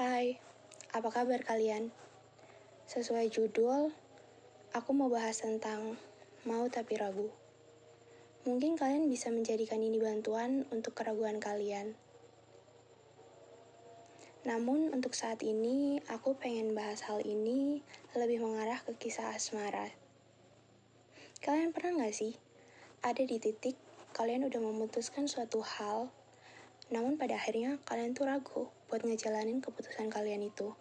Hai, apa kabar kalian? Sesuai judul, aku mau bahas tentang mau tapi ragu. Mungkin kalian bisa menjadikan ini bantuan untuk keraguan kalian. Namun untuk saat ini, aku pengen bahas hal ini lebih mengarah ke kisah asmara. Kalian pernah nggak sih ada di titik kalian udah memutuskan suatu hal, namun pada akhirnya kalian tuh ragu buat ngejalanin keputusan kalian itu.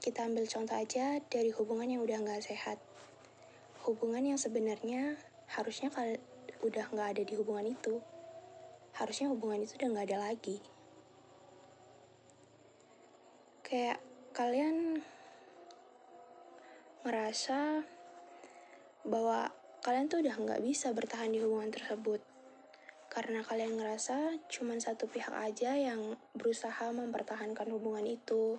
Kita ambil contoh aja dari hubungan yang udah nggak sehat. Hubungan yang sebenarnya harusnya kal udah nggak ada di hubungan itu. Harusnya hubungan itu udah nggak ada lagi. Kayak kalian ngerasa bahwa kalian tuh udah nggak bisa bertahan di hubungan tersebut karena kalian ngerasa cuma satu pihak aja yang berusaha mempertahankan hubungan itu,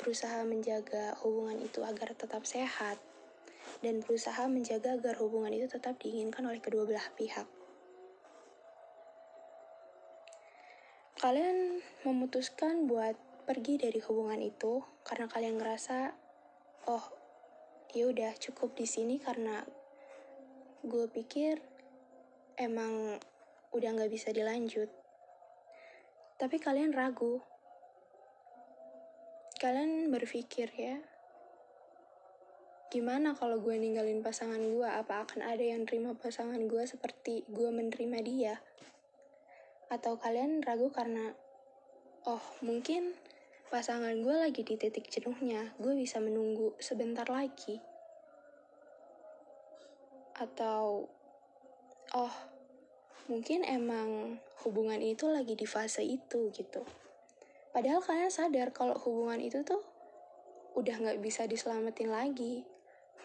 berusaha menjaga hubungan itu agar tetap sehat, dan berusaha menjaga agar hubungan itu tetap diinginkan oleh kedua belah pihak. Kalian memutuskan buat pergi dari hubungan itu karena kalian ngerasa, oh, ya udah cukup di sini karena gue pikir emang udah nggak bisa dilanjut. Tapi kalian ragu. Kalian berpikir ya, gimana kalau gue ninggalin pasangan gue? Apa akan ada yang terima pasangan gue seperti gue menerima dia? Atau kalian ragu karena, oh mungkin pasangan gue lagi di titik jenuhnya, gue bisa menunggu sebentar lagi. Atau, oh mungkin emang hubungan itu lagi di fase itu gitu. Padahal kalian sadar kalau hubungan itu tuh udah nggak bisa diselamatin lagi.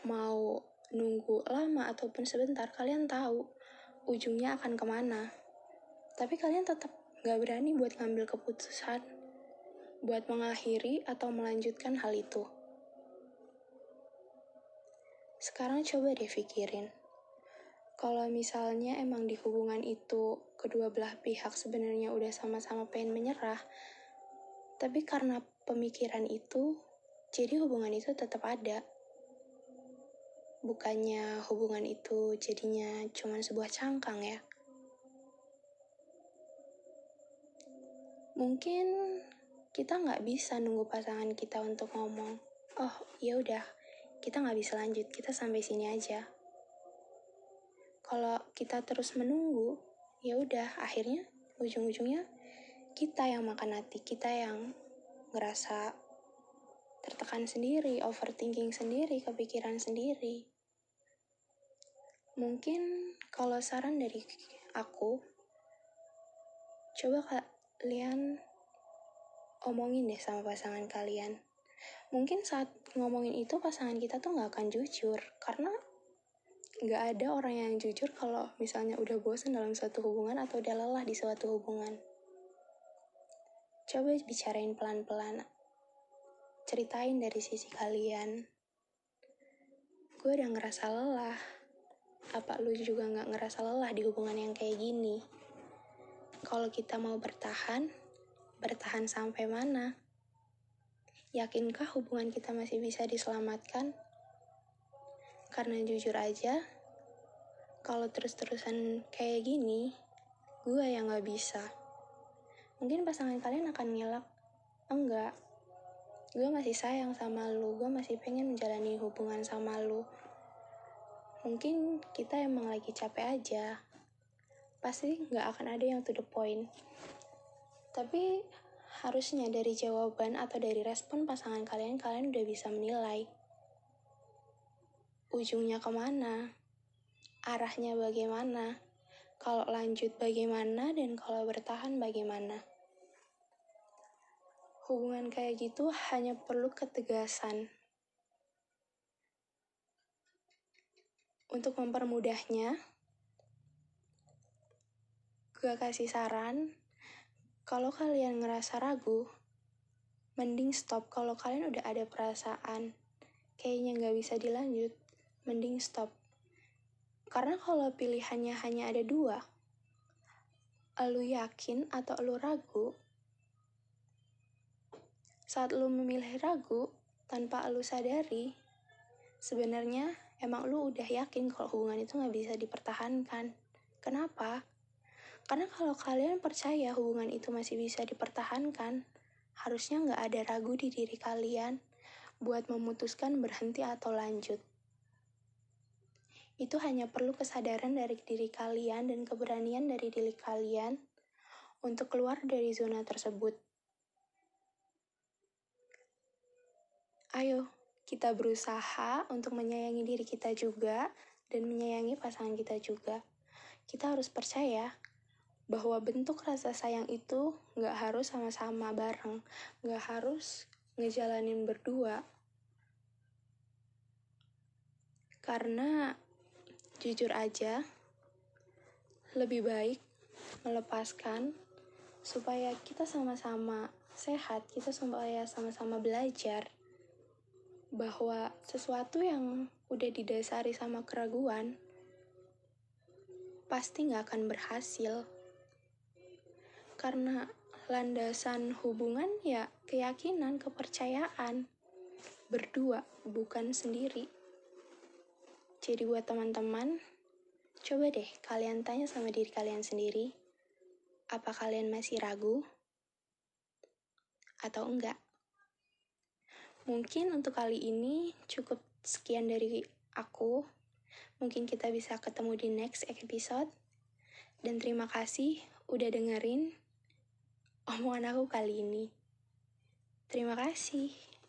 Mau nunggu lama ataupun sebentar, kalian tahu ujungnya akan ke mana. Tapi kalian tetap nggak berani buat ngambil keputusan buat mengakhiri atau melanjutkan hal itu. Sekarang coba deh pikirin kalau misalnya emang di hubungan itu kedua belah pihak sebenarnya udah sama-sama pengen menyerah, tapi karena pemikiran itu, jadi hubungan itu tetap ada. Bukannya hubungan itu jadinya cuma sebuah cangkang ya. Mungkin kita nggak bisa nunggu pasangan kita untuk ngomong, oh ya udah, kita nggak bisa lanjut, kita sampai sini aja kalau kita terus menunggu, ya udah akhirnya ujung-ujungnya kita yang makan hati, kita yang ngerasa tertekan sendiri, overthinking sendiri, kepikiran sendiri. Mungkin kalau saran dari aku, coba kalian omongin deh sama pasangan kalian. Mungkin saat ngomongin itu pasangan kita tuh gak akan jujur, karena nggak ada orang yang jujur kalau misalnya udah bosan dalam suatu hubungan atau udah lelah di suatu hubungan. Coba bicarain pelan-pelan. Ceritain dari sisi kalian. Gue udah ngerasa lelah. Apa lu juga nggak ngerasa lelah di hubungan yang kayak gini? Kalau kita mau bertahan, bertahan sampai mana? Yakinkah hubungan kita masih bisa diselamatkan? Karena jujur aja, kalau terus-terusan kayak gini, gue yang gak bisa. Mungkin pasangan kalian akan ngelak, enggak, gue masih sayang sama lu, gue masih pengen menjalani hubungan sama lu. Mungkin kita emang lagi capek aja, pasti gak akan ada yang to the point. Tapi harusnya dari jawaban atau dari respon pasangan kalian, kalian udah bisa menilai ujungnya ke mana, arahnya bagaimana, kalau lanjut bagaimana, dan kalau bertahan bagaimana. Hubungan kayak gitu hanya perlu ketegasan. Untuk mempermudahnya, gue kasih saran, kalau kalian ngerasa ragu, mending stop kalau kalian udah ada perasaan kayaknya nggak bisa dilanjut mending stop. Karena kalau pilihannya hanya ada dua, lu yakin atau lu ragu, saat lu memilih ragu tanpa lu sadari, sebenarnya emang lu udah yakin kalau hubungan itu nggak bisa dipertahankan. Kenapa? Karena kalau kalian percaya hubungan itu masih bisa dipertahankan, harusnya nggak ada ragu di diri kalian buat memutuskan berhenti atau lanjut. Itu hanya perlu kesadaran dari diri kalian dan keberanian dari diri kalian untuk keluar dari zona tersebut. Ayo, kita berusaha untuk menyayangi diri kita juga dan menyayangi pasangan kita juga. Kita harus percaya bahwa bentuk rasa sayang itu nggak harus sama-sama bareng, nggak harus ngejalanin berdua. Karena jujur aja, lebih baik melepaskan supaya kita sama-sama sehat, kita supaya sama-sama belajar bahwa sesuatu yang udah didasari sama keraguan pasti nggak akan berhasil. Karena landasan hubungan ya keyakinan, kepercayaan. Berdua, bukan sendiri. Jadi buat teman-teman, coba deh kalian tanya sama diri kalian sendiri, apa kalian masih ragu? Atau enggak? Mungkin untuk kali ini cukup sekian dari aku. Mungkin kita bisa ketemu di next episode. Dan terima kasih udah dengerin omongan aku kali ini. Terima kasih.